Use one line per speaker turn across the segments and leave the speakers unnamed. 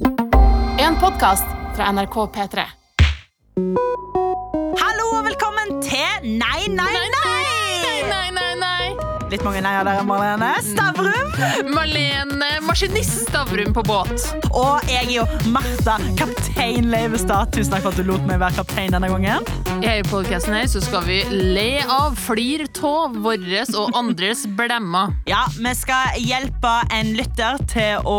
En podkast fra NRK P3.
Hallo og velkommen til Nei, nei, nei!
Nei, nei, nei.
Litt mange nei-er der, Marlene. Stavrum.
Marlene Maskinist Stavrum på båt.
Og jeg er jo Martha, kaptein Leivestad. Tusen takk for at du lot meg være kaptein denne gangen.
I podkasten her så skal vi le av, flir av våres og andres blemmer.
Ja, Vi skal hjelpe en lytter til å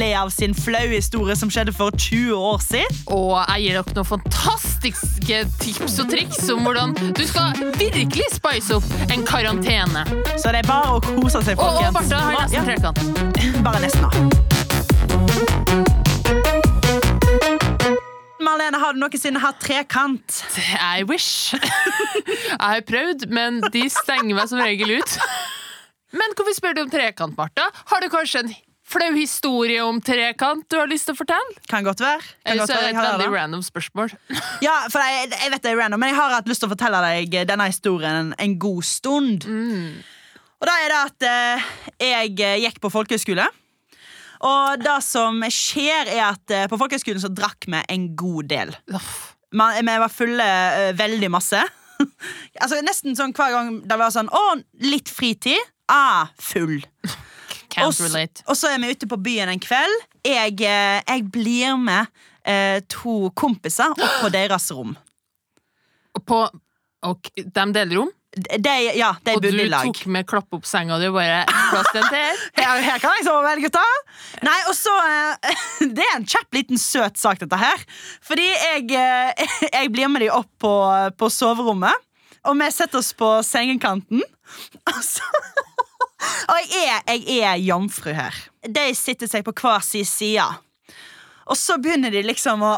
le av sin flaue historie som skjedde for 20 år siden.
Og jeg gir dere noen fantastiske tips og triks om hvordan du skal virkelig spice opp en karantene.
Så det er bare å kose seg,
Og, og. Bartha har nesten trekant.
Bare nesten, da. Marlene, har du noensinne hatt trekant?
I wish. Jeg har prøvd, men de stenger meg som regel ut. Men hvorfor spør du om trekant, Martha? Har du kanskje en flau historie om trekant du har lyst til å fortelle?
Kan godt være. Kan godt være Jeg har
et
veldig
random spørsmål.
Ja, for jeg, jeg vet det er random, men jeg har hatt lyst til å fortelle deg denne historien en god stund. Og da er det at eh, jeg gikk på folkehøyskole. Og det som skjer, er at eh, på folkehøyskolen så drakk vi en god del. Man, vi var fulle uh, veldig masse. altså Nesten sånn hver gang det var sånn Å, litt fritid. Ah, full.
Can't
Og så er vi ute på byen en kveld. Jeg, eh, jeg blir med eh, to kompiser opp på deres rom.
På og de deler rom,
De, ja, de
og du
bodde i lag.
tok med klapp opp senga di og bare plass den til her.
Her, kan jeg sove gutta. Nei, og så eh, Det er en kjapp, liten søt sak, dette her. Fordi jeg, eh, jeg blir med de opp på, på soverommet, og vi setter oss på sengekanten. Og, så, og jeg er, jeg er jomfru her. De sitter seg på hver sin side. Og så begynner de liksom å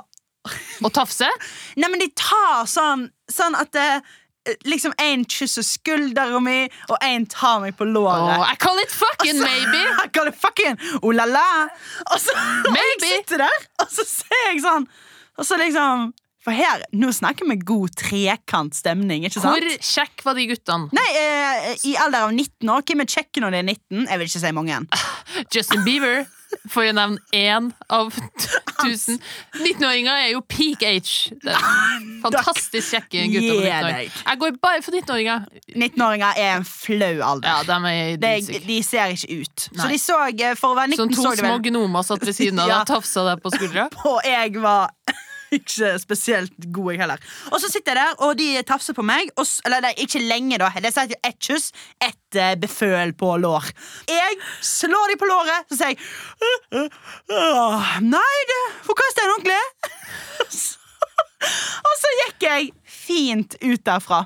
Å tafse.
Nei, men de tar sånn Sånn at det, Liksom En kysser skuldra mi, og en tar meg på låret.
Oh, I call it fucking maybe.
I call it fucking oh la la. Og så og jeg sitter der, og så ser jeg sånn Og så liksom For her, nå snakker vi god trekant stemning, ikke sant?
Hvor kjekk var de guttene?
Nei, eh, I alder av 19 år. Hvem er kjekke når de er 19? Jeg vil ikke si mange.
Justin Bieber, for å nevne én av tusen. 19-åringer er jo peak age. Fantastisk kjekke gutter. på
Gi
19 år.
deg.
Jeg går bare for 19-åringer.
19-åringer er en flau alder.
Ja, de er de,
de ser ikke ut. Så de så, eh, for å være 19
Sånn to
så
små gnomer satt ved siden av deg og tafsa deg på skuldra.
Og jeg var ikke spesielt god, jeg heller. Og så sitter jeg der, og de tafser på meg. Og, eller er ikke lenge, da. Det er ett kyss, ett uh, beføl på lår. Jeg slår de på låret, så sier jeg «Øh, øh, øh, Nei, det får jeg en ordentlig. og så gikk jeg fint ut derfra.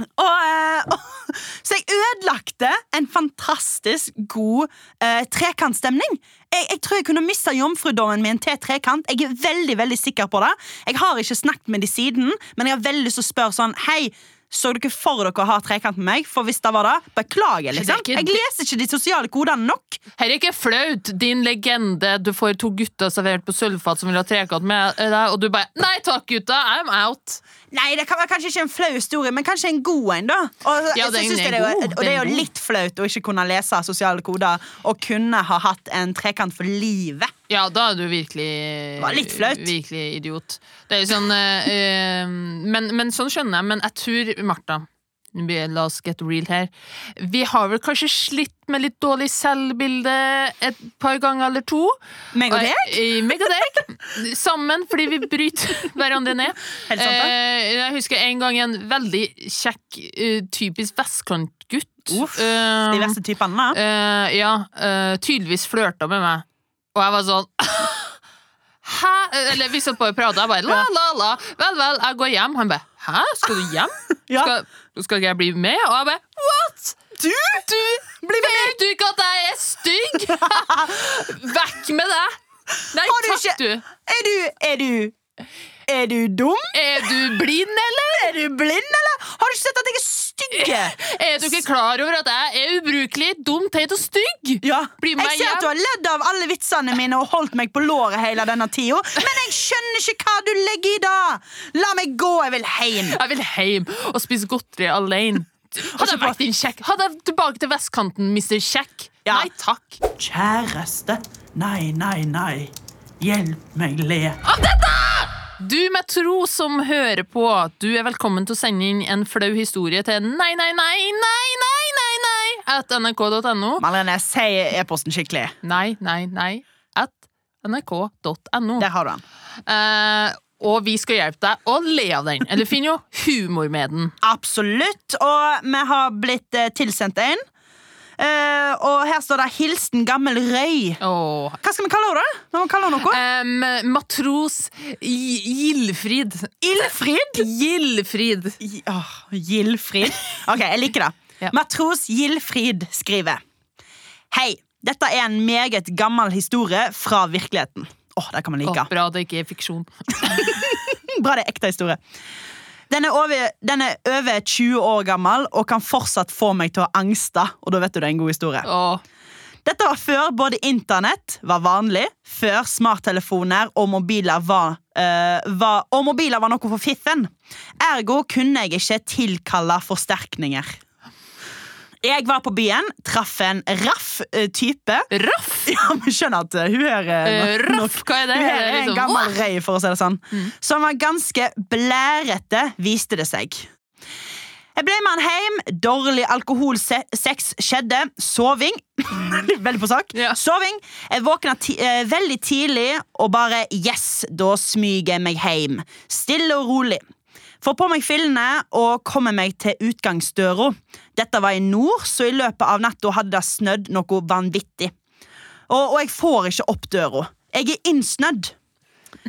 Og, eh, og, så jeg ødelagte en fantastisk god eh, trekantstemning. Jeg, jeg tror jeg kunne mista jomfrudommen min til trekant. Jeg er veldig veldig sikker på det. Jeg har ikke snakket med de siden, men jeg har veldig lyst til å spørre sånn Hei, så dere for dere å ha trekant med meg? For hvis det var det, beklager. liksom Jeg leser ikke de sosiale kodene nok.
Her er ikke flaut. Din legende. Du får to gutter servert på sølvfat som vil ha trekant med deg, og du bare Nei takk, gutta. I'm out.
Nei, det kan være kanskje ikke en flau historie, men kanskje en god en. da Og,
Ja, den
synes
er
det, er jo- og det er jo litt flaut å ikke kunne lese sosiale koder og kunne ha hatt en trekant for livet.
Ja, da er du virkelig
var litt flaut.
Virkelig idiot. Det er jo sånn eh, men, men sånn skjønner jeg. Men jeg tror, Martha La oss get real her. Vi har vel kanskje slitt med litt dårlig selvbilde et par ganger eller to.
Meg og deg?
Eh, meg og deg. Sammen, fordi vi bryter hverandre ned.
Helt sant, det.
Eh, jeg husker en gang en veldig kjekk, eh, typisk vestkantgutt.
Uff,
eh,
De verste typene. da.
eh, ja, eh, tydeligvis flørta med meg. Og jeg var sånn Hæ? Eller vi satt bare og prata, jeg bare la, la, la. Vel, vel, jeg går hjem. Han bare Hæ, skal du hjem?
Ja.
Skal, skal ikke jeg bli med? Og jeg bare What?!
Du?
Du vet du ikke at jeg er stygg? Vekk med deg! Nei
Har du
takk, du.
Er du Er du Er du dum?
Er du blind, eller?
Er du blind, eller? Har du ikke sett at jeg er stygg?
Er du ikke klar over at jeg er ubrukelig, dum, teit og stygg?
Ja.
Bli med
Jeg ser
hjem.
at du har ledd av alle vitsene mine og holdt meg på låret hele denne tida, men jeg skjønner ikke hva du legger i det! La meg gå, jeg vil hjem.
Jeg vil hjem og spise godteri alene. Hadde jeg vært din kjekk Hadde jeg tilbake til vestkanten, Mr. Kjekk?
Ja.
Nei takk.
Kjæreste. Nei, nei, nei. Hjelp meg le.
Du med tro som hører på, du er velkommen til å sende inn en flau historie til nei, nei, nei, nei, nei, nei, nei, at nrk.no.
Malene, si e-posten skikkelig.
Nei, nei, nei, at nrk.no.
Der har du den.
Eh, og vi skal hjelpe deg å le av den. Eller finner jo humor med den.
Absolutt. Og vi har blitt eh, tilsendt en. Eh, og her står det 'Hilsen gammel røy'.
Oh.
Hva skal vi kalle henne? Når vi kaller noe?
Um, matros Gi- Gildfrid.
Ildfrid?
Gildfrid.
Gi- Åh, Gildfrid. Ok, jeg liker det.
Ja.
Matros Gildfrid skriver Hei, dette er en meget gammel historie fra virkeligheten. Åh, det kan man like.
Oh, bra det ikke er fiksjon.
Bra det er ekte historie. Den er, over, den er over 20 år gammel og kan fortsatt få meg til å angste. Og da vet du det er en god historie.
Åh.
Dette var før både internett var vanlig, før smarttelefoner og mobiler var, eh, var, og mobiler var noe for fiffen. Ergo kunne jeg ikke tilkalle forsterkninger. Jeg var på byen, traff en raff eh, type.
Raff!
Ja, men skjønner at eh, hun er nok-
raff, hva er det?
hun
Er
er en
liksom-
gammel rei, for å si det sånn. Som var ganske blærete, viste det seg. Jeg ble med han hjem. Dårlig alkoholsex skjedde. Soving. veldig på sak.
Ja.
Soving. Jeg våkna ti veldig tidlig og bare Yes, da smyger jeg meg hjem. Stille og rolig. Får på meg fillene og kommer meg til utgangsdøra. Dette var i nord, så i løpet av natta hadde det snødd noe vanvittig. Og, og jeg får ikke opp døra. Jeg er innsnødd.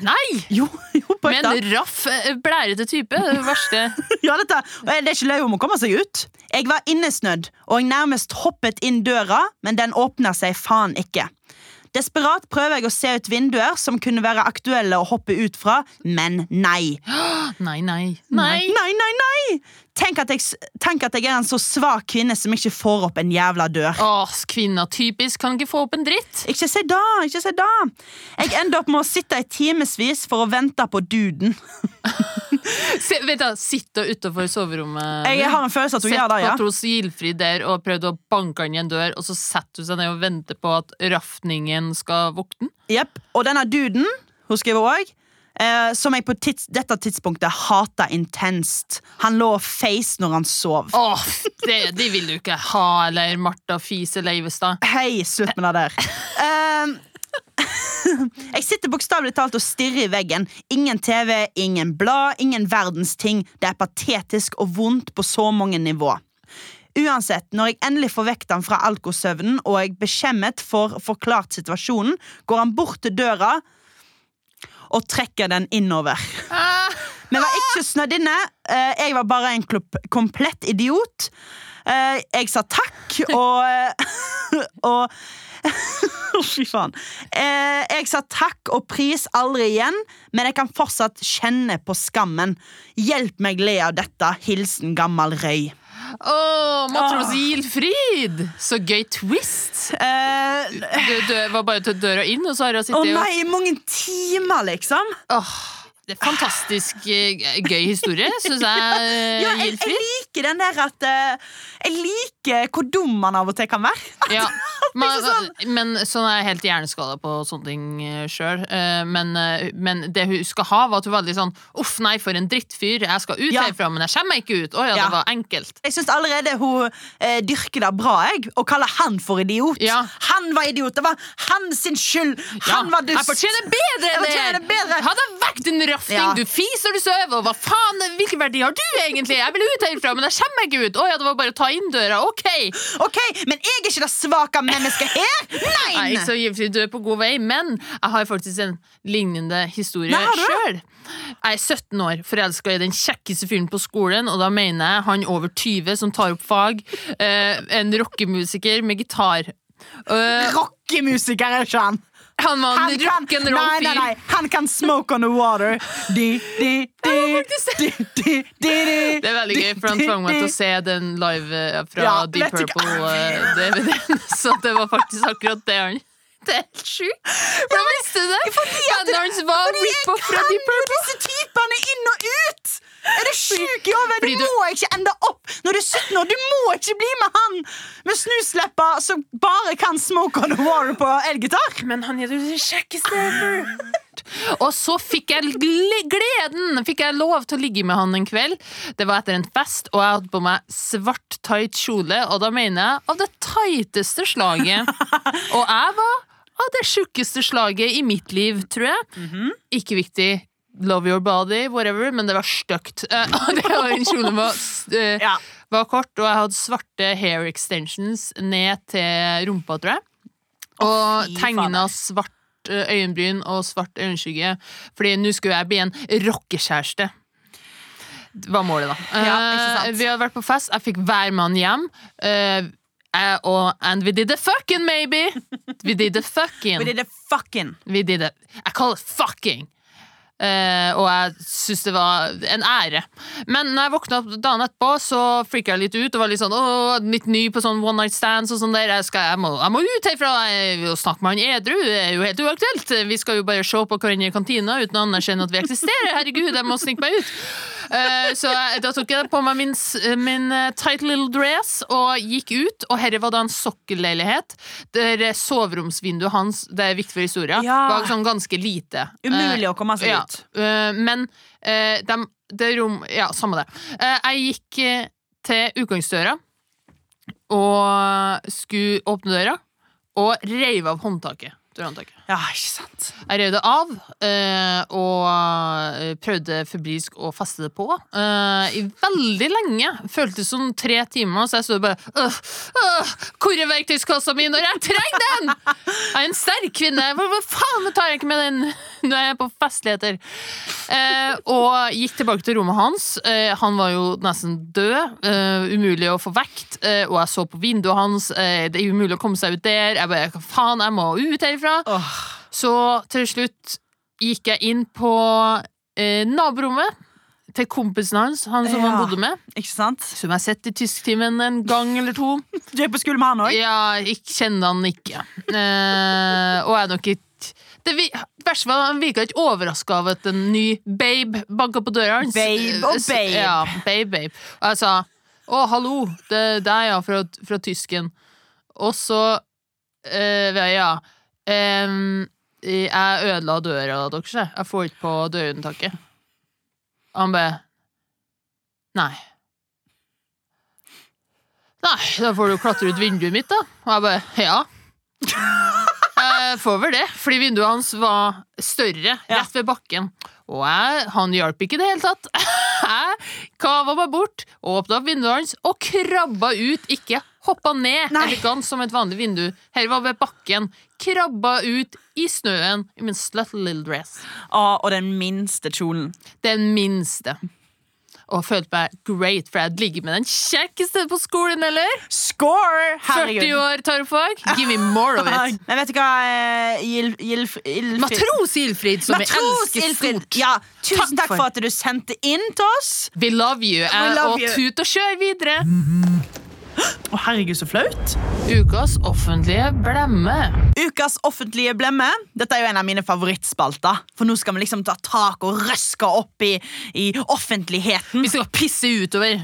Nei!
Jo, jo, på
Med en raff, eh, blærete type. Det det verste.
Ja, dette, det er ikke løye om å komme seg ut. Jeg var innesnødd, og jeg nærmest hoppet inn døra, men den åpna seg faen ikke. Desperat prøver jeg å se ut vinduer som kunne være aktuelle å hoppe ut fra, men nei.
Nei, nei.
Nei, nei, nei, nei! Tenk at, jeg, tenk at jeg er en så svak kvinne som ikke får opp en jævla dør.
Åh, kvinner, typisk. Kan ikke få opp en dritt.
Ikke si da, ikke si da. Jeg ender opp med å sitte i timevis for å vente på duden.
Se, vet du, Sitte utafor soverommet.
Jeg har en følelse at hun gjør det, ja.
matros Gildfrid der og prøvd å banke han i en dør, og så setter hun seg ned og venter på at rafningen skal våkne.
Jepp. Og denne duden, hun skriver òg, eh, som jeg på tids, dette tidspunktet hata intenst. Han lå og feis når han sov.
Åh, det, de vil du ikke ha, eller Martha Fise Leivestad.
Hei, slutt med det der. Eh, jeg sitter bokstavelig talt og stirrer i veggen. Ingen TV, ingen blad, ingen verdens ting. Det er patetisk og vondt på så mange nivå. Uansett, når jeg endelig får vekt han fra alkosøvnen, og jeg beskjemmet får forklart situasjonen, går han bort til døra og trekker den innover.
Ah,
Vi var ikke snødd inne. eh, Jeg var bare en komplett idiot. Eh, Jeg sa takk, og Og Fy faen. Eh, Jeg sa takk og pris aldri igjen, men jeg kan fortsatt kjenne på skammen. Hjelp meg le av dette. Hilsen gammel røy.
Åh, matros
Åh.
Gildfrid! Så gøy twist.
Eh,
Du, du var bare til døra inn, og så har hun
Å
sittet og
nei, i mange timer, liksom.
Åh, det er fantastisk eh, gøy historie, syns jeg.
Ja, jeg, jeg liker den der at eh, Jeg liker hvor dum man av og til kan være.
Ja, men,
sånn.
men sånn er jeg helt hjerneskada på sånne ting sjøl. Men, eh, men det hun skal ha, var at hun var litt sånn Uff, nei, for en drittfyr. Jeg skal ut
Ja.
herfra, men jeg kommer meg ikke ut. Å ja, det var enkelt.
Jeg syns allerede hun eh, dyrker det bra, jeg, og kaller han for idiot.
Ja.
Han var idiot, det var hans sin skyld! Han var dust!
Jeg fortjener bedre enn det!
bedre.
Hadde vært en rafting,
Ja.
du fiser du sover, og hva faen, hvilken verdi har du egentlig? Jeg vil ut herfra, men jeg kommer meg ikke ut. Å ja, det var bare å ta inn døra. Ok.
Ok, Men jeg er ikke det svake mennesket her! Nei!
Nei, så Gilfrid, du er på god vei, men jeg har faktisk en lignende historie sjøl. Jeg er 17 år, forelska i den kjekkeste fyren på skolen, og da mener jeg han over 20 som tar opp fag. Eh, en rockemusiker med gitar. Uh,
Rockemusiker er ikke han.
Han var en
kan, nei, nei, han kan smoke on the water. Di, di, di, di, di.
Det er veldig gøy, for han tvang meg til å se den live eh, fra Deep? Purple-DVD-en. Så det var faktisk akkurat det han Det er helt sjukt! Hvordan visste du det? Bandet hans var
jeg kan jo disse typene inn og ut! Er du sjuk i hodet? Du,
du-
må ikke ende opp når du er 17 år, du må ikke bli med han med snuslepper som bare kan smoke on the water på elgitar!
Men han er jo det kjekkeste ever. Og så fikk jeg gleden Fikk jeg lov til å ligge med han en kveld. Det var etter en fest, og jeg hadde på meg svart tight kjole. Og da mener jeg av det tighteste slaget. Og jeg var av det tjukkeste slaget i mitt liv, tror jeg. Ikke viktig. Love your body, whatever, men det var stygt. den kjolen det var uh, var, eh,
Ja.
var kort, og jeg hadde svarte hair extensions ned til rumpa, tror jeg. Og tegna svart eh, øyenbryn og svart øyenskygge. Fordi nå skulle jeg bli en rockekjæreste. Var målet, da.
Ja.
Eh, vi hadde vært på fest, jeg fikk hver mann hjem. Uh, og, and we did the fucking, maybe! We did the fucking.
We did the fucking
Vi did it. Jeg kaller det fucking. Eh, og jeg syns det var en ære. Men når jeg våkna opp dagen etterpå, så freaka jeg litt ut. Og var litt sånn, åh, litt ny på sånn one night stands og sånn der. Jeg, skal, jeg, må, jeg må ut herfra og snakke med han edru. Det er jo helt uaktuelt. Vi skal jo bare se på hverandre i kantina uten å anerkjenne at vi eksisterer. Herregud, jeg må snike meg ut. Eh, så da tok jeg på meg min, min eh, tight little dress og gikk ut. Og herre var da en sokkelleilighet der eh, soveromsvinduet hans, det er viktig for historien,
Ja.
var sånn ganske lite.
Umulig å komme seg ut.
Ja. men de, det rom Ja, samme det. Eh, jeg gikk eh, til utgangsdøra og skulle åpne døra, og reiv av håndtaket. Dørhåndtaket.
Ja, ikke sant?
Jeg rev det av eh, og eh, prøvde febrilsk å feste det på. eh, I veldig lenge. Føltes som tre timer, så jeg stod bare øh, Hvor er verktøyskassa mi når jeg trenger den?! Jeg er en sterk kvinne. Hva faen tar jeg ikke med den når jeg er på festligheter? Og gikk tilbake til rommet hans. Han var jo nesten død. umulig å få vekt. og jeg så på vinduet hans. det er umulig å komme seg ut der. Jeg bare, faen, jeg må ut herifra.
Åh,
Så til slutt gikk jeg inn på eh, naborommet til kompisen hans, han som
Ja.
han bodde med.
ikke sant?
Som jeg har sett i tysktimen en gang eller to.
Du er på skole med han òg?
Ja, jeg kjenner han ikke. Eh, og er nok ikke det verste var, Han virka ikke overraska av at en ny babe banka på døra hans.
Babe og
Eh,
babe.
Ja, babe, babe. Og jeg sa 'Å, hallo, det er deg, ja, fra, fra tysken'. Og så eh, Ja. em, jeg ødela døra deres, jeg. Jeg får ikke på dørhåndtaket. Han bare Nei. Nei, da får du klatre ut vinduet mitt, da. Og jeg bare ja. Jeg får vel det, fordi vinduet hans var større, rett ved bakken. Og jeg, han hjalp ikke i det hele tatt. Jeg kava meg bort, åpna opp vinduet hans og krabba ut, ikke hoppa ned
Nei.
elegant som et vanlig vindu. Her var ved bakken. Krabba ut i snøen i min slutty little dress.
Å, og den minste kjolen.
Den minste. Og følte meg great, for jeg ligger med den kjekkeste på skolen, eller?
Score! Herregud.
40
Herregud.
år tarmfag. Give me more of it.
Men vet du hva, eh, Gilf
Matros Ilfrid, som jeg
Matros
elsker
Ilfrid.
stort.
Ja, tusen
Takk
takk
for-
for at du sendte inn til oss.
We love you. We
love
og
you.
tut og kjør videre.
Å, herregud, så flaut.
Ukas offentlige blemme.
Ukas offentlige blemme. Dette er jo en av mine favorittspalter. For nå skal vi liksom ta tak og røske opp i, i offentligheten.
Vi skal pisse utover.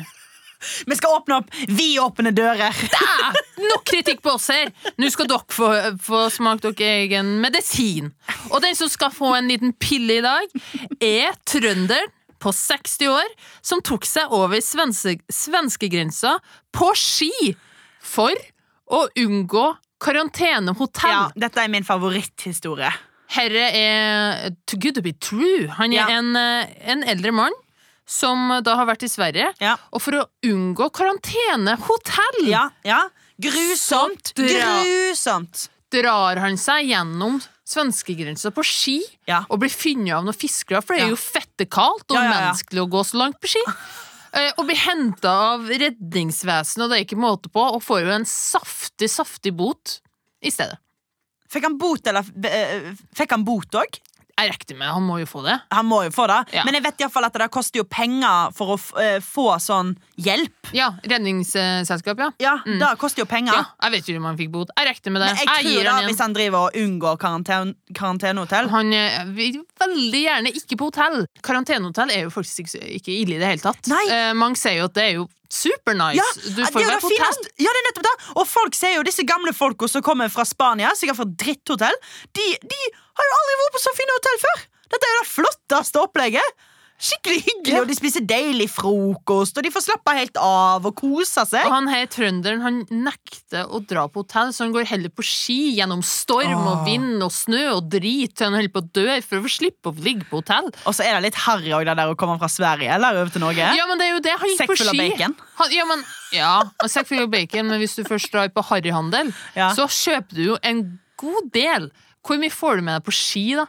Vi skal åpne opp vidåpne dører.
Da! nok kritikk på oss her! Nå skal dere få, få smake dere egen medisin. Og den som skal få en liten pille i dag, er trønderen på 60 år som tok seg over svenske, svenskegrensa på ski for å unngå karantenehotell.
Ja, dette er min favoritthistorie.
Herre er too good to be true. Han er
Ja.
en, eh, en eldre mann som da har vært i Sverige.
Ja.
Og for å unngå karantenehotell
Ja, ja. Grusomt.
Dra-
Grusomt.
drar han seg gjennom svenskegrensa på ski
Ja.
og blir funnet av noen fiskere, for det er
jo
jo fettekaldt og
Ja, ja, ja.
menneskelig å gå så langt på ski. Eh, Og blir henta av redningsvesenet, og det er ikke måte på, og får jo en saftig, saftig bot i stedet.
Fikk han bot, eller eh, Fikk han bot òg?
Jeg regner med han må jo få det.
Han må jo få det.
Ja.
Men jeg vet i hvert fall at det koster jo penger for å eh, få sånn hjelp.
Ja, redningsselskap, ja.
Ja, Det koster jo penger.
ja. Jeg vet ikke om han fikk bot. Jeg rekte med det.
Men jeg
Jeg
tror da,
han
Hvis han driver og unngår karantene, karantenehotell
Han eh, vil veldig gjerne ikke på hotell. Karantenehotell er jo faktisk ikke, ikke ille i det hele tatt. Eh, mange sier jo at det er jo supernice.
ja,
du får være på hotell.
Ja, det er nettopp det. Og folk ser jo disse gamle folka som kommer fra Spania, sikkert fra dritthotell, de, de har jo aldri vært på så fine hotell før. Dette er jo det flotteste opplegget. Skikkelig hyggelig,
Ja.
og de spiser deilig frokost, og de får slappe helt av og kose seg.
Og han her trønderen han nekter å dra på hotell, så han går heller på ski gjennom storm og vind og snø og drit til han holder på å dø for å få slippe å ligge på hotell.
Og så er det litt harry òg, det der å komme fra Sverige eller over til Norge.
Ja, men det er jo det. Han gikk
Sekk
på ski.
bacon.
Han, ja, men, ja, sekk full av bacon, men hvis du først drar på harryhandel,
Ja.
så kjøper du jo en god del. Hvor mye får du med deg på ski, da?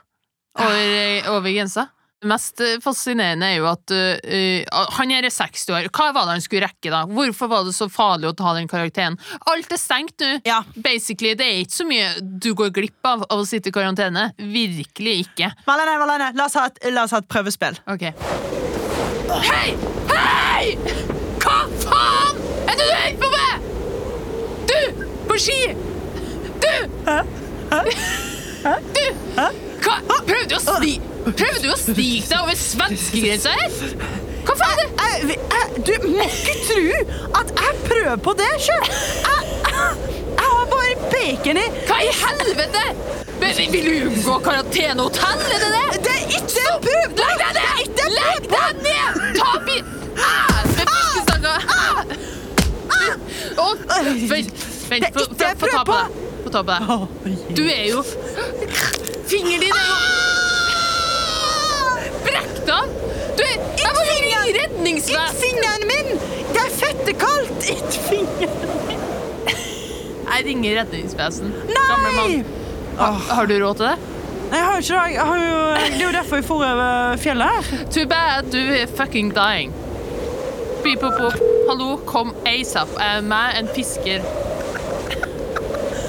Over, over grensa? Det mest eh, fascinerende er jo at uh, han er 60 år. Hva var det han skulle rekke, da? Hvorfor var det så farlig å ta den karakteren? Alt er stengt nå.
Ja.
Basically, Det er ikke så mye du går glipp av av å sitte i karantene. Virkelig ikke.
Malene, Malene, la oss ha et, la oss ha et prøvespill.
Ok. Hei! Hei! Hva faen er det du holder på med? Du, på ski! Du! Du! Hva? Prøvde du å sni... Prøvde du å snike deg over svenskegrensa her? Hva faen? er det?
Jeg, jeg, du må ikke tro at jeg prøver på det sjøl! Jeg, jeg, jeg har bare bacon i
Hva i helvete? Men, vil du unngå karantenehotell, er det det?
Det er ikke en prøve!
Legg deg ned! Legg deg ned! Ta bi... Ah, med fiskestanga! Ah! Og, vent, vent,
Det er
få
ikke
få- få ta på. deg. På deg. Du er jo Fingeren din er jo brekt av! Du er Jeg må ringe
Ikke
redningsvesen!
fingeren min! Det er fettekaldt! Ikke fingeren
Jeg ringer redningsvesen. Gamle mann.
Nei!
Ha, har du råd til det?
Jeg har ikke det. Har jo, det er jo derfor jeg for over fjellet her.
Too bad, du er fucking dying. Beep, boop, boop. Hallo, kom asap. Jeg er med en fisker.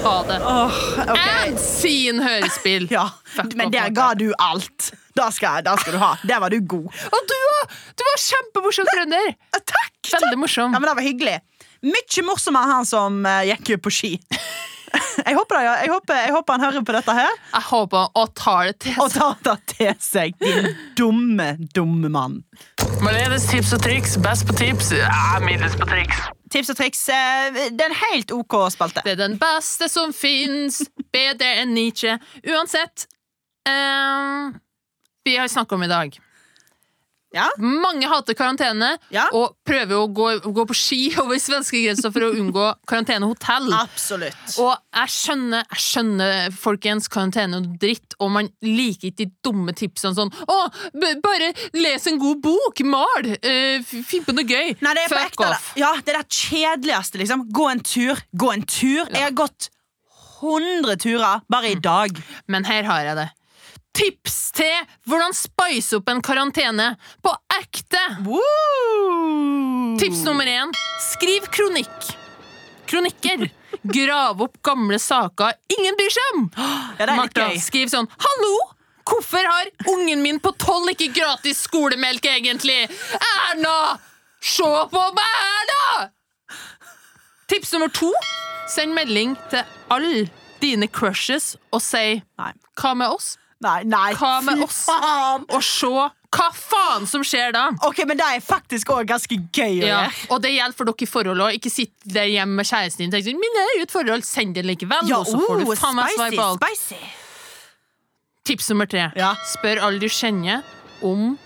Ha det.
Oh, okay.
And scene hørespill.
Ja,
Fuck
men der ga du alt. Da skal, da skal du ha. Der var du god.
Og du var, du var kjempemorsom trønder!
Takk! takk.
Veldig morsom.
Ja, men Det var hyggelig. Mye morsommere enn han som uh, gikk på ski. Jeg håper, det, jeg, håper, jeg håper han hører på dette her
Jeg håper og tar det til seg.
og tar det til seg, din dumme, dumme mann.
Malenes tips og triks. Best på tips, ja, middels på triks.
Tips og triks. eh, Det er en helt OK spalte.
Det er den beste som fins. Bedre enn Nietzsche. Uansett. uh, vi har snakka om i dag.
Ja?
Mange hater karantene
Ja.
og prøver å gå, gå på ski over svenskegrensa for å unngå karantenehotell.
Absolutt.
Og jeg skjønner, jeg skjønner folkens, karantene og dritt, og man liker ikke de dumme tipsene sånn Å, bare les en god bok! Mal! Uh, Finn på noe gøy!
Nei, det er
Fuck
ekte.
off!
det. Ja, det er det kjedeligste, liksom. Gå en tur. Gå en tur. Jeg har gått 100 turer bare i dag.
Men her har jeg det. Tips til hvordan spice opp en karantene på ekte!
Woo!
Tips nummer én skriv kronikk. Kronikker. Grav opp gamle saker ingen bryr seg om.
Ja,
Martha, skriv sånn Hallo! Hvorfor har ungen min på tolv ikke gratis skolemelk, egentlig? Erna! Se på meg, Erna! Tips nummer to. Send melding til alle dine crushes og si hva med oss?
Nei, nei,
Hva med oss?
faen!
Og se hva faen som skjer da.
Ok, men det er faktisk også ganske gøy å
Ja,
gjøre.
og det gjelder for dere i forhold òg. Ikke sitt der hjemme med kjæresten din og tenk sånn, Men det er jo et forhold, send det likevel, og så får du
oh,
faen meg svar på alt.
spicy.
Tips nummer tre.
Ja.
Spør alle du kjenner om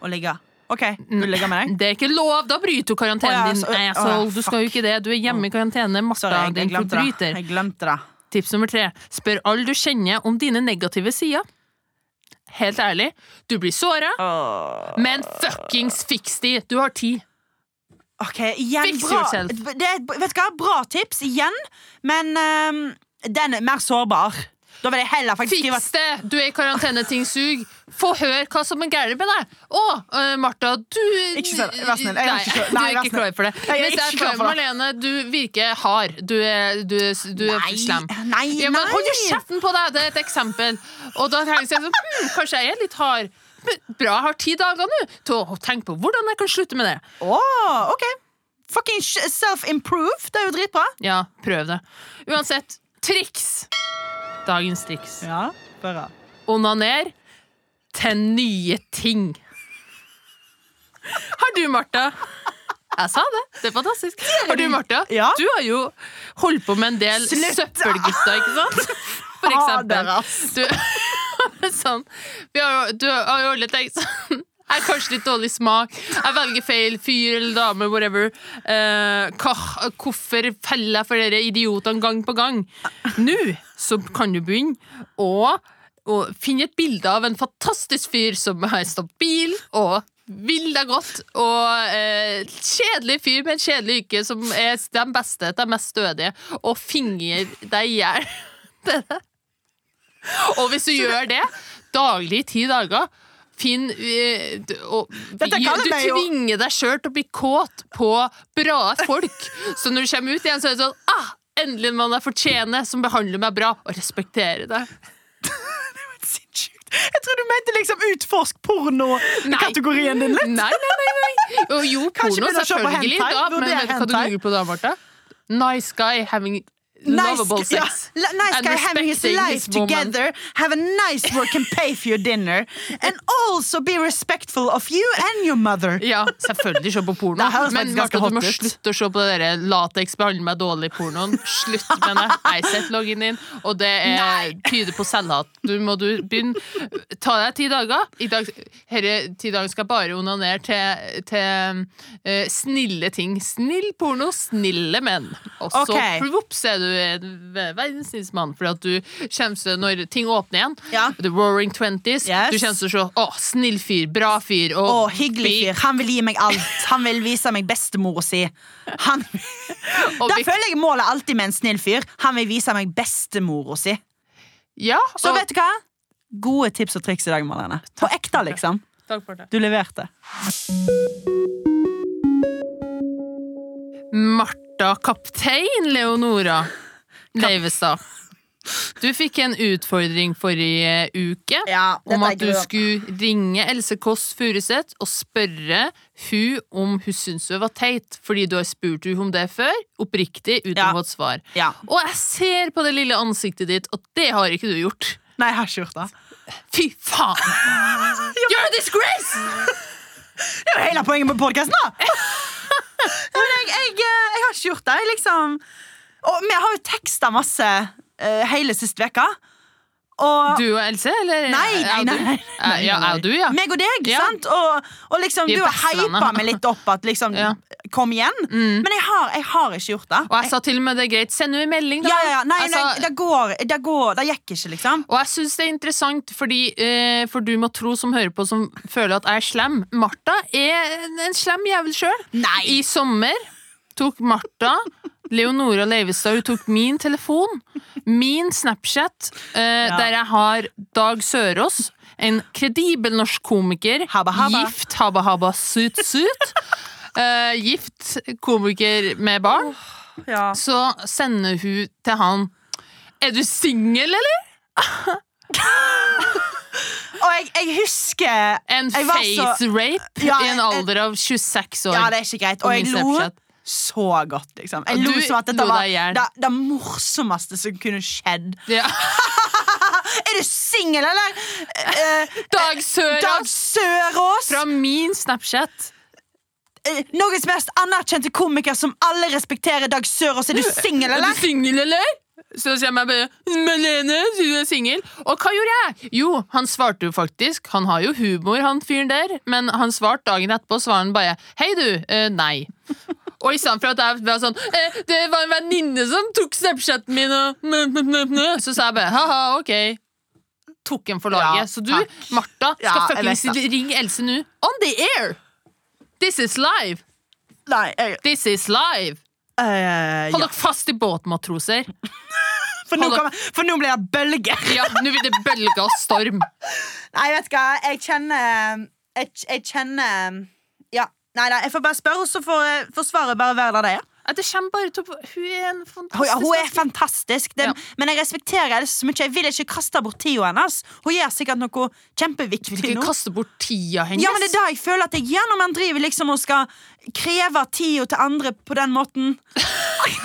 Å ligge. Ok, du ligger med deg?
Det er ikke lov! Da bryter du karantenen
oh, ja,
din.
så-
Nei, altså,
ja,
du skal jo ikke det. Du er hjemme i karantene. Martha,
Sorry, jeg, jeg glemte. Jeg glemte det.
Tips nummer tre. Spør alle du kjenner om dine negative sider. Helt ærlig, du blir såra,
oh.
men fuckings fiks de! Du har tid.
Ok, igjen
Fix
bra.
yourself.
Det, vet du hva, Bra tips igjen, men um, den er mer sårbar. Da vil jeg heller faktisk skrive
Fiks det! Du er i karantene, ting suger. Få høre hva som er gærent med deg. Å, øh, Martha, du
Ikke så- vær snill,
Nei, du er ikke klar for det.
Jeg er
Mens
ikke klar for det.
Marlene, du virker hard. Du er, du du er
Nei,
slem.
nei,
Ja, men hold kjeften på deg! Det er et eksempel. Og da tenker jeg sånn hm, Kanskje jeg er litt hard. Bra, jeg har ti dager nå til å tenke på hvordan jeg kan slutte med det.
Åh, ok fucking self-improve. Det er jo dritbra.
Ja, prøv det. Uansett, triks! Dagens triks.
Ja, bra.
Onaner til nye ting. Har du, Martha? Jeg sa det. Det er fantastisk. Har du, Martha?
Ja.
Du har jo holdt på med en del
Slutt,
søppelgutter, ikke sant? For eksempel. Du, sånn, vi har, jo- du har jo alle tenkt har kanskje litt dårlig smak. Jeg velger feil fyr eller dame, whatever. Eh, hva, hvorfor feller jeg for dere idiotene gang på gang? Nå så kan du begynne å, å finne et bilde av en fantastisk fyr som har stabil og vil deg godt, og eh, kjedelig fyr med en kjedelig yrke som er de beste, de mest stødige, og finger deg i hjel. Er. Og hvis du gjør det daglig i ti dager Finn eh, og, du
meg
tvinger deg sjøl til å bli kåt på bra folk. Så når du kommer ut igjen, så er det sånn ah, Endelig en mann jeg fortjener, som behandler meg bra og respekterer.
Sinnssykt. Jeg tror du mente liksom utforsk porno-kategorien din litt.
Nei, nei, nei, nei. Jo, porno, selvfølgelig. Da, men vet du hva du googler på da, Martha? Nice guy having
Nice, la- nice guy having his life together, have a nice work and pay for your dinner, and also be respectful of you and your mother.
Ja, selvfølgelig se på porno. Men Martha, du må slutte å se på det lateks behandler meg dårlig-pornoen. Slutt med det. Jeg har loggen din, og det er,
Nei.
tyder på selvhat. Du må du begynne Ta deg ti dager. I dag, herre ti dager skal bare onanere til, til uh, snille ting. Snill porno, snille menn. Og så
okay.
plops er du en verdens snilleste mann, at du kommer når ting åpner igjen.
Ja.
The Roaring Twenties.
Yes.
Du kommer til å se å, snill fyr, bra fyr. Og
Å, hyggelig fyr. Han vil gi meg alt. Han vil vise meg bestemora si. Han... Da føler jeg målet alltid med en snill fyr. Han vil vise meg bestemora si.
Ja,
Så vet du hva? Gode tips og triks i dag, Marlene. På ekte, liksom.
Takk for det.
Du leverte.
Martha Kaptein Leonora Leivestad. Du fikk en utfordring forrige uke
Ja,
om at du skulle ringe Else Kåss Furuseth og spørre hun om hun syntes hun var teit, fordi du har spurt hun om det før, oppriktig, uten
Ja.
å få et svar.
Ja.
Og jeg ser på det lille ansiktet ditt, og det har ikke du gjort.
Nei, jeg har ikke gjort det.
Fy faen! You're a disgrace!
Det er jo hele poenget med podkasten, da! Jeg, jeg, eh, jeg har ikke gjort det. Liksom Og vi har jo teksta masse uh, hele sist uke. Og
Du og Else, eller?
Nei, nei, nei, nei, nei,
Ja, jeg og du, ja.
meg og deg,
Ja.
sant? Og, og liksom, du har hypa meg litt opp at liksom
Ja.
Kom igjen.
Mm.
Men jeg har, jeg har ikke gjort det.
Og jeg sa til og med det er greit, send henne en melding, da.
ja, ja, ja. Nei,
Jeg
nei,
sa-
det går, det går Det gikk ikke, liksom.
Og jeg syns det er interessant, fordi, eh, for du må tro som hører på, som føler at jeg er slem. Martha er en, en slem jævel sjøl. I sommer tok Martha Leonora Leivestad hun tok min telefon, min Snapchat, eh, der jeg har Dag Sørås, en kredibel norsk komiker,
Habba, habba.
gift, habba, habba, sut, sut. Eh, gift komiker med barn.
Ja.
Så sender hun til han Er du singel, eller?
Og jeg, jeg husker
En
Jeg var så-
face-rape
Ja,
i en
jeg-
alder av 26 år.
Ja, det er ikke greit.
på
Og jeg lo
Snapchat.
Så godt, liksom. Jeg lo som at dette var det, det morsomste som kunne skjedd.
Ja.
Er du singel, eller? Eh,
Dag
Dag
Sørås
Sørås!
fra min Snapchat.
Eh, Norges mest anerkjente komiker som alle respekterer. Dag Sørås, er du singel,
Er du single, eller? Så sier jeg bare 'Melene, du er singel? Og hva gjorde jeg? Jo, han svarte jo faktisk. Han har jo humor, han fyren der. Men han svarte dagen etterpå, Svaren han bare Hei, du. Eh, nei. Og i stedet for at jeg var sånn eh, Det var en venninne som tok Snapchaten min, og nø, nø, nø. Så sa jeg bare ha-ha, ok. Tok en for laget.
Ja,
så du,
takk.
Martha, skal
Ja,
fuckings ringe Else nå. On the air! This is live!
Nei, jeg,
This is live!
Uh,
Hold
ja.
dere fast i båtmatroser.
for, nå kommer, for nå blir det bølger.
Ja, nå blir det bølger og storm.
Nei, vet du hva, jeg kjenner Jeg, jeg kjenner Ja, nei, nei, jeg får bare spørre, og så får, får svaret bare være der det er.
Ja, Det kommer bare til å Hun er en fantastisk
ja, hun er fantastisk, det,
Ja.
men jeg respekterer Else så mye. Jeg vil ikke kaste bort tida hennes. Hun gjør sikkert noe kjempeviktig
ikke
nå.
kaste bort tida hennes.
Ja, men det er da jeg føler at jeg gjør når man driver liksom og skal kreve tida til andre på den måten.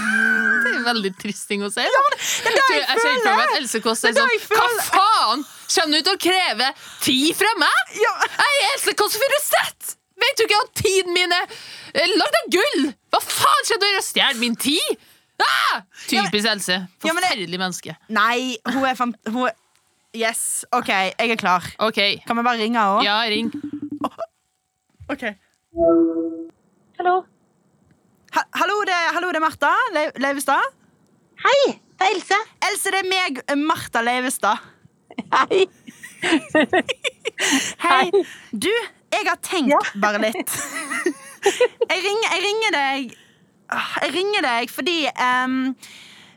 Det er veldig trist ting å si.
det er det jeg
jeg for meg at Else Kåss er sånn Hva faen? Kommer du til å kreve tid fra meg?
Ja.
Jeg er Else Kåss Furuseth! Vet du ikke at tiden min er eh, lagd av gull? Hva faen skal du gjøre? Stjele min tid? Ah! Typisk Else.
Ja, men det-
Forferdelig menneske.
Nei, hun er fan... Hun er Yes, OK, jeg er klar.
Okay.
Kan vi bare ringe henne?
Ja, ring.
Ok.
Hallo.
Ha hallo, det, hallo, det er Martha Le Leivestad.
Hei, det er Else.
Else, det er meg, Martha Leivestad.
Hei.
Hei. Du, jeg har tenkt
Ja.
bare litt. Jeg ringer, jeg ringer deg Ah, Jeg ringer deg fordi um,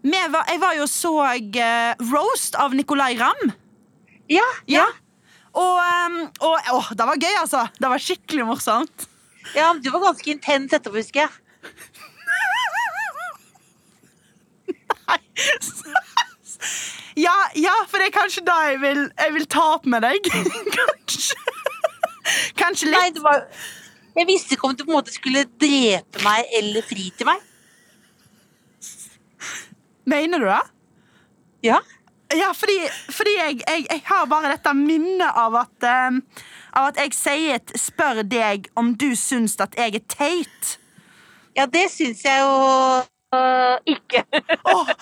var, Jeg var jo og så uh, roast av Nicolay Ramm.
Ja, ja.
Og, um, og å, det var gøy, altså. Det var skikkelig morsomt.
ja, du var ganske intens etterpå, husker jeg.
Ja, ja, for det er kanskje da jeg vil, jeg vil ta opp med deg. kanskje. Kanskje
Nei,
litt.
det var... Jeg visste ikke om du på en måte skulle drepe meg eller fri til meg.
Mener du det?
Ja.
Ja, fordi, fordi jeg, jeg, jeg har bare dette minnet av at em, Av at jeg sier, et- spør deg om du syns at jeg er teit.
Ja, det syns jeg jo uh, ikke.
Oh.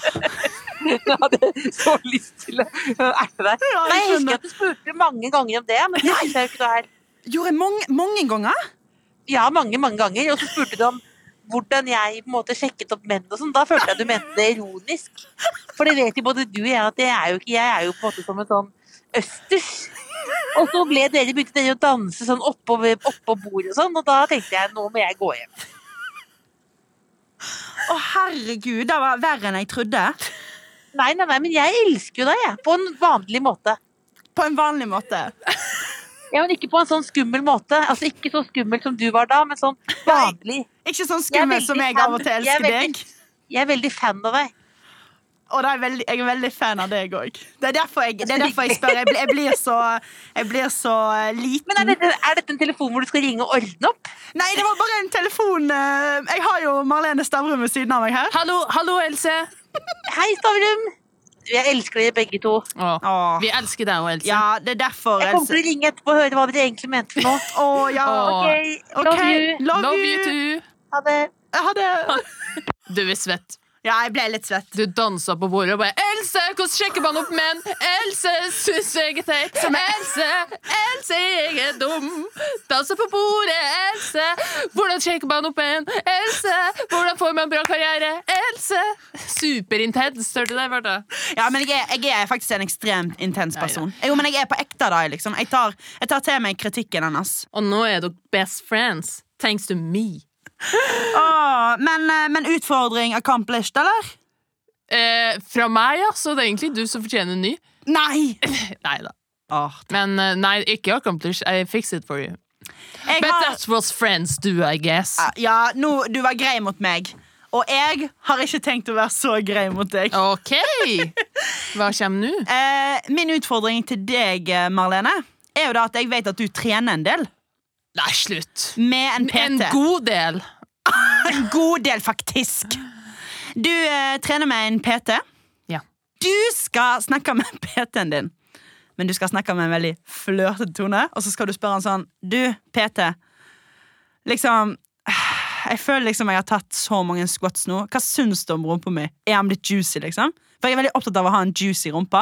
Jeg hadde så lyst til å erte deg.
Ja, jeg
jeg husker at du spurte mange ganger om det, men det synes jeg jo ikke du er.
Gjorde jeg mange, mange ganger?
Ja, mange, mange ganger. Og så spurte du om hvordan jeg på en måte sjekket opp menn og sånn. Da følte jeg du mente det ironisk. For det vet jo både du og jeg at det er jo ikke Jeg er jo på en måte som en sånn østers. Og så ble dere begynte dere å danse sånn oppå, oppå bordet og sånn, og da tenkte jeg nå må jeg gå hjem.
Å, herregud, det var verre enn jeg trodde.
Nei, nei, nei, men jeg elsker jo deg, jeg. På en vanlig måte.
På en vanlig måte.
Ja, men ikke på en sånn skummel måte. Altså ikke så skummel som du var da, men sånn vanlig.
Ikke sånn
Jeg
skummel som
veldig
jeg av og
til
til
jeg er
elsker
veldig-
deg.
Jeg er veldig fan av deg.
Og det er veldig, jeg er veldig fan av deg òg. Det, er derfor jeg- det er derfor jeg spør. Jeg blir, jeg blir så, jeg blir så eh, liten.
Men er dette, er dette en telefon hvor du skal ringe og ordne opp?
Nei, det var bare en telefon. eh, Jeg har jo Marlene Stavrum ved siden av meg her.
Hallo, hallo, Else.
Hei, Stavrum! Jeg elsker dere begge to.
Åh.
vi elsker deg og Else.
Ja, det er derfor.
Jeg kommer
Else.
til å ringe etterpå og høre hva dere egentlig mente for noe.
Å, ja.
Åh.
Ok, love you.
Love,
Love
you.
you too.
Ha det.
Ha det.
Du er svett.
Ja, jeg ble litt svett.
Du dansa på bordet og bare 'Else, hvordan sjekker man opp menn?' 'Else syns jeg er teit'. Else, Else, jeg er dum. Danser på bordet. Else, hvordan sjekker man opp menn? Else, hvordan får man bra karriere? Else. Superintens. Hørte du det, Martha?
Ja, men jeg er, jeg er faktisk en ekstremt intens
Ja, ja.
person. Jo, men jeg er på ekte da, liksom. Jeg tar, jeg tar til meg kritikken hennes.
Og nå er dere best friends. Thanks to me.
Åh, men, eh, men utfordring accomplished, eller?
Eh, fra meg, ja, så det er egentlig du som fortjener en ny.
Nei!
Nei da.
Åh,
Men eh, nei, ikke accomplished. I fix it for you.
jeg
But
har,
that was friends do, I guess.
ja, nå, du var grei mot meg. Og jeg har ikke tenkt å være så grei mot deg.
OK! Hva kommer nå?
Eh, min utfordring til deg, eh, Marlene, er jo da at jeg vet at du trener en del.
Nei, slutt.
Med en PT.
En god del.
En god del, faktisk. Du eh, trener med en PT.
Ja.
Du skal snakke med PT-en din. Men du skal snakke med en veldig flørtete tone, og så skal du spørre han sånn Du, PT. Liksom Jeg føler liksom jeg har tatt så mange squats nå. Hva syns du om rumpa mi? Er han blitt juicy, liksom? For jeg er veldig opptatt av å ha en juicy rumpe.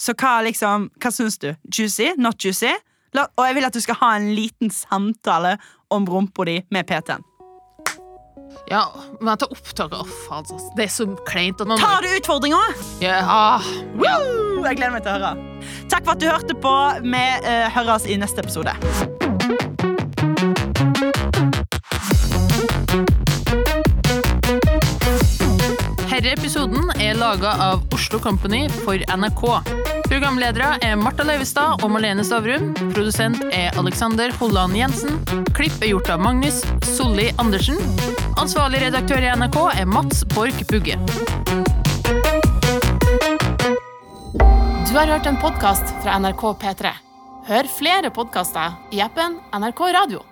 Så hva liksom Hva syns du? Juicy? Not juicy? La, og jeg vil at du skal ha en liten samtale om rumpa di med PT-en.
Ja, men tar opptak av altså. Det er så kleint at man
Tar du utfordringa?
Ja, ah.
Woo! Jeg gleder meg til å høre. Takk for at du hørte på. Vi uh, høres i neste episode.
Herre episoden er laga av Oslo Company for NRK. Programledere er Marta Leivestad og Malene Stavrum. Produsent er Alexander Holland Jensen. Klipp er gjort av Magnus Solli Andersen. Ansvarlig redaktør i NRK er Mats Borch Bugge.
Du har hørt en podkast fra NRK P3. Hør flere podkaster i appen NRK Radio.